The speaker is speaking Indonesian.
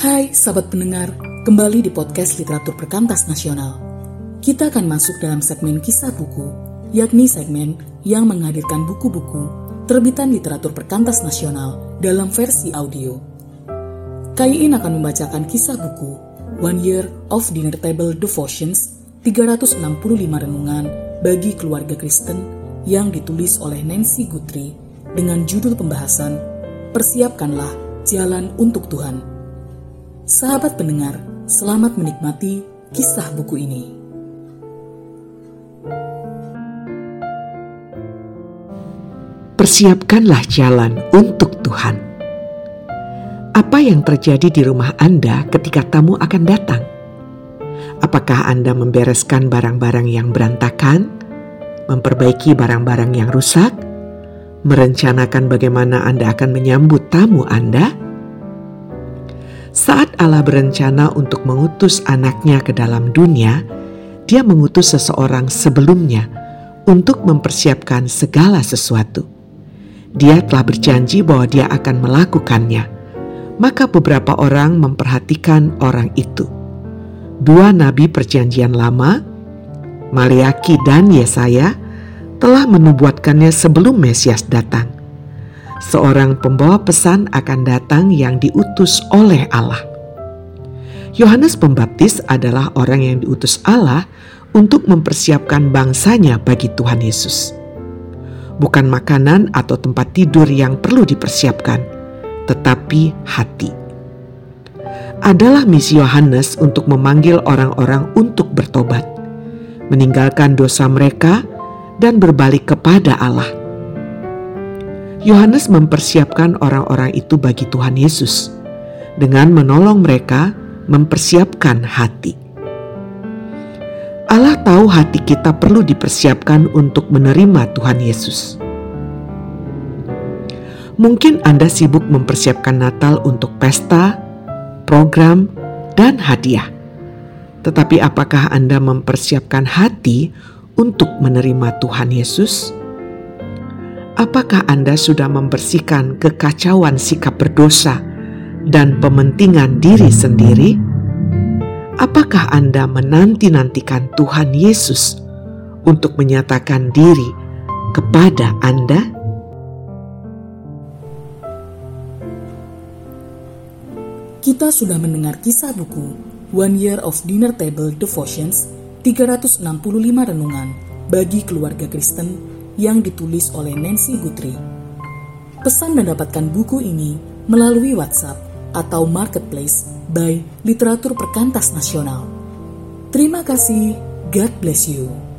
Hai sahabat pendengar, kembali di podcast Literatur Perkantas Nasional. Kita akan masuk dalam segmen kisah buku, yakni segmen yang menghadirkan buku-buku terbitan literatur perkantas nasional dalam versi audio. Kaiin akan membacakan kisah buku One Year of Dinner Table Devotions 365 renungan bagi keluarga Kristen yang ditulis oleh Nancy Guthrie dengan judul pembahasan Persiapkanlah Jalan untuk Tuhan Sahabat pendengar, selamat menikmati kisah buku ini. Persiapkanlah jalan untuk Tuhan. Apa yang terjadi di rumah Anda ketika tamu akan datang? Apakah Anda membereskan barang-barang yang berantakan, memperbaiki barang-barang yang rusak, merencanakan bagaimana Anda akan menyambut tamu Anda? Saat Allah berencana untuk mengutus anaknya ke dalam dunia, dia mengutus seseorang sebelumnya untuk mempersiapkan segala sesuatu. Dia telah berjanji bahwa dia akan melakukannya. Maka beberapa orang memperhatikan orang itu. Dua nabi perjanjian lama, Maliaki dan Yesaya, telah menubuatkannya sebelum Mesias datang seorang pembawa pesan akan datang yang diutus oleh Allah. Yohanes Pembaptis adalah orang yang diutus Allah untuk mempersiapkan bangsanya bagi Tuhan Yesus. Bukan makanan atau tempat tidur yang perlu dipersiapkan, tetapi hati. Adalah misi Yohanes untuk memanggil orang-orang untuk bertobat, meninggalkan dosa mereka, dan berbalik kepada Allah Yohanes mempersiapkan orang-orang itu bagi Tuhan Yesus dengan menolong mereka mempersiapkan hati. Allah tahu hati kita perlu dipersiapkan untuk menerima Tuhan Yesus. Mungkin Anda sibuk mempersiapkan Natal untuk pesta, program, dan hadiah. Tetapi apakah Anda mempersiapkan hati untuk menerima Tuhan Yesus? Apakah Anda sudah membersihkan kekacauan sikap berdosa dan pementingan diri sendiri? Apakah Anda menanti-nantikan Tuhan Yesus untuk menyatakan diri kepada Anda? Kita sudah mendengar kisah buku One Year of Dinner Table Devotions 365 renungan bagi keluarga Kristen yang ditulis oleh Nancy Guthrie. Pesan dan dapatkan buku ini melalui WhatsApp atau Marketplace by Literatur Perkantas Nasional. Terima kasih, God bless you.